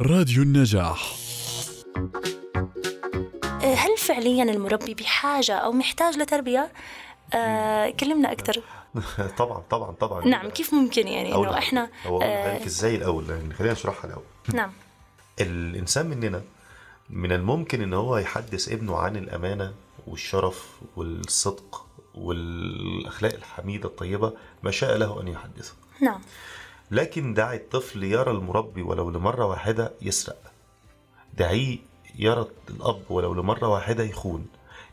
راديو النجاح. هل فعليا المربي بحاجة أو محتاج لتربية؟ آه كلمنا أكثر. طبعا طبعا طبعا. نعم كيف ممكن يعني آه آه إزاي الأول يعني خلينا نشرحها الأول. نعم. الإنسان مننا من الممكن إن هو يحدث ابنه عن الأمانة والشرف والصدق والأخلاق الحميدة الطيبة ما شاء له أن يحدثه. نعم. لكن دعي الطفل يرى المربي ولو لمرة واحدة يسرق. دعيه يرى الأب ولو لمرة واحدة يخون.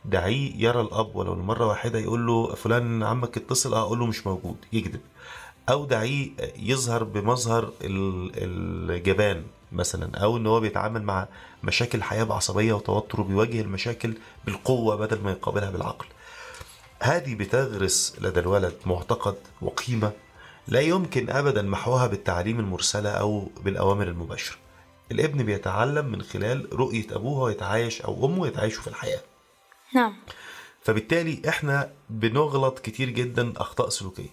دعيه يرى الأب ولو لمرة واحدة يقول له فلان عمك اتصل آه أقول له مش موجود يكذب. أو دعيه يظهر بمظهر ال- الجبان مثلا أو إن هو بيتعامل مع مشاكل الحياة بعصبية وتوتر وبيواجه المشاكل بالقوة بدل ما يقابلها بالعقل. هذه بتغرس لدى الولد معتقد وقيمة لا يمكن ابدا محوها بالتعليم المرسلة أو بالأوامر المباشرة. الابن بيتعلم من خلال رؤية ابوه وهو يتعايش أو أمه يتعايشوا في الحياة. نعم. فبالتالي إحنا بنغلط كتير جدا أخطاء سلوكية.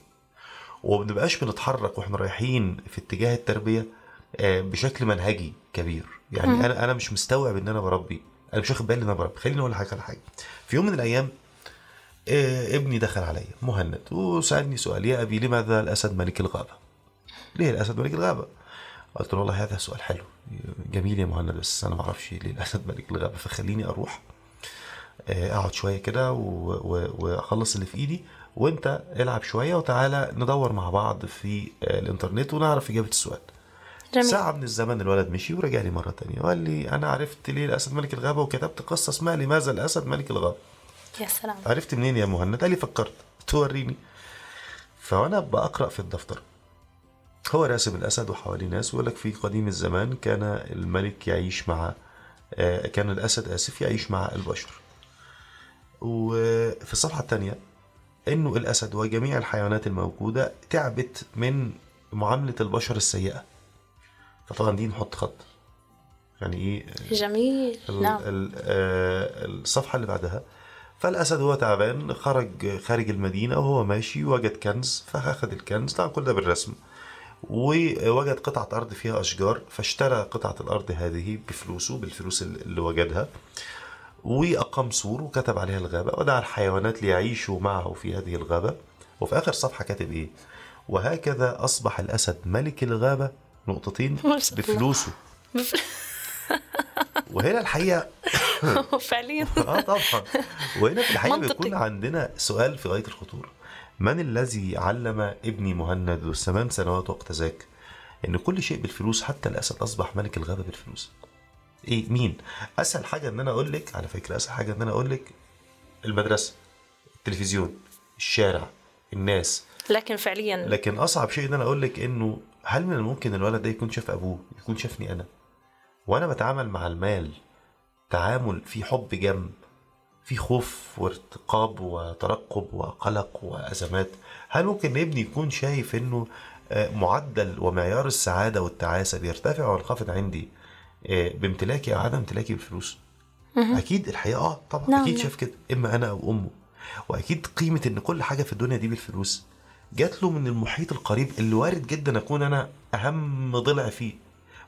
ومبنبقاش بنتحرك وإحنا رايحين في اتجاه التربية آه، بشكل منهجي كبير. يعني أنا أنا مش مستوعب إن أنا بربي. أنا مش واخد بالي إن أنا بربي. خليني أقول لحضرتك على حاجة. في يوم من الأيام ابني دخل عليا مهند وسألني سؤال يا أبي لماذا الأسد ملك الغابة؟ ليه الأسد ملك الغابة؟ قلت له والله هذا سؤال حلو جميل يا مهند بس أنا ما أعرفش ليه الأسد ملك الغابة فخليني أروح آه، أقعد شوية كده وأخلص اللي في إيدي وأنت العب شوية وتعالى ندور مع بعض في آه، الإنترنت ونعرف إجابة السؤال جميل ساعة من الزمن الولد مشي ورجع لي مرة تانية وقال لي أنا عرفت ليه الأسد ملك الغابة وكتبت قصة اسمها لماذا الأسد ملك الغابة يا سلام. عرفت منين يا مهند؟ قال لي فكرت. توريني فوانا بقرا في الدفتر. هو راسم الأسد وحواليه ناس ويقول لك في قديم الزمان كان الملك يعيش مع آه، كان الأسد آسف يعيش مع البشر. وفي الصفحة الثانية إنه الأسد وجميع الحيوانات الموجودة تعبت من معاملة البشر السيئة. فطبعا دي نحط خط. يعني إيه؟ جميل. ال- نعم. ال- آه، الصفحة اللي بعدها فالأسد هو تعبان خرج خارج المدينة وهو ماشي وجد كنز فأخذ الكنز طبعا كل ده بالرسم ووجد قطعة أرض فيها أشجار فاشترى قطعة الأرض هذه بفلوسه بالفلوس اللي وجدها وأقام سور وكتب عليها الغابة ودعا الحيوانات ليعيشوا معه في هذه الغابة. وفي آخر صفحة كاتب إيه؟ وهكذا أصبح الأسد ملك الغابة نقطتين. بفلوسه. وهنا الحقيقة فعليا. آه طبعا. وهنا في الحقيقة منطقي. بيكون عندنا سؤال في غاية الخطورة. من الذي علم ابني مهند ذو الثمان سنوات وقت ذاك إن كل شيء بالفلوس حتى الأسد أصبح ملك الغابة بالفلوس؟ إيه مين؟ أسهل حاجة إن أنا أقول لك على فكرة أسهل حاجة إن أنا أقول لك المدرسة التلفزيون الشارع الناس. لكن فعليا. لكن أصعب شيء إن أنا أقول لك إنه هل من الممكن الولد ده يكون شاف أبوه يكون شافني أنا؟ وأنا بتعامل مع المال تعامل في حب جم في خوف وارتقاب وترقب وقلق وأزمات. هل ممكن ابني يكون شايف إنه آه، معدل ومعيار السعادة والتعاسة بيرتفع وينخفض عندي آه، بامتلاكي أو عدم امتلاكي بالفلوس؟ أكيد الحقيقة آه طبعا نعم، أكيد نعم. شاف كده إما أنا أو أمه. وأكيد قيمة إن كل حاجة في الدنيا دي بالفلوس. جات له من المحيط القريب اللي وارد جدا أكون أنا أهم ضلع فيه.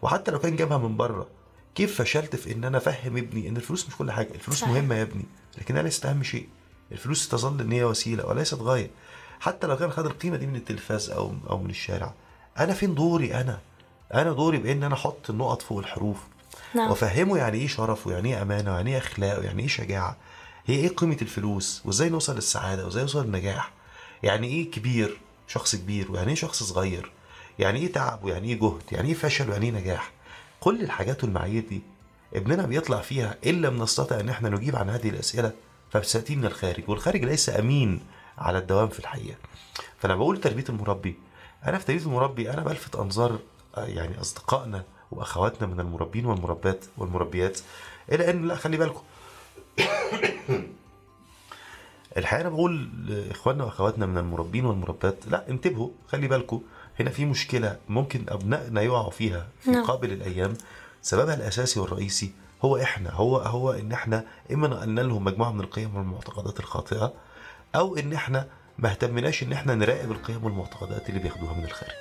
وحتى لو كان جابها من بره. كيف فشلت في إن أنا أفهم ابني؟ إن الفلوس مش كل حاجة الفلوس صحيح. مهمة يا ابني لكنها ليست أهم شيء. الفلوس تظل إن هي وسيلة وليست غاية. حتى لو كان خد القيمة دي من التلفاز أو أو من الشارع أنا فين دوري أنا؟ أنا دوري بإن أنا أحط النقط فوق الحروف نعم. وأفهمه يعني إيه شرف ويعني إيه أمانة ويعني إيه أخلاق ويعني إيه شجاعة. هي إيه قيمة الفلوس؟ وإزاي نوصل للسعادة؟ وإزاي نوصل للنجاح؟ يعني إيه كبير؟ شخص كبير. ويعني إيه شخص صغير؟ يعني إيه تعب؟ ويعني إيه جهد؟ يعني إيه فشل؟ ويعني إيه نجاح؟ كل الحاجات والمعايير دي ابننا بيطلع فيها ان لم نستطع إن إحنا نجيب عن هذه الأسئلة فبتأتي من الخارج والخارج ليس أمين على الدوام في الحقيقة. فأنا بقول تربية المربي أنا في تربية المربي أنا بلفت أنظار آه، يعني أصدقائنا وأخواتنا من المربين والمربات والمربيات إلى إن لا خلي بالكم. الحقيقة أنا بقول لإخواننا وأخواتنا من المربين والمربات لا انتبهوا خلي بالكم هنا في مشكلة ممكن أبنائنا يقعوا فيها في نعم. قابل الأيام سببها الأساسي والرئيسي هو إحنا هو هو إن إحنا إما نقلنا لهم مجموعة من القيم والمعتقدات الخاطئة أو إن إحنا ما اهتمناش إن إحنا نراقب القيم والمعتقدات اللي بياخدوها من الخارج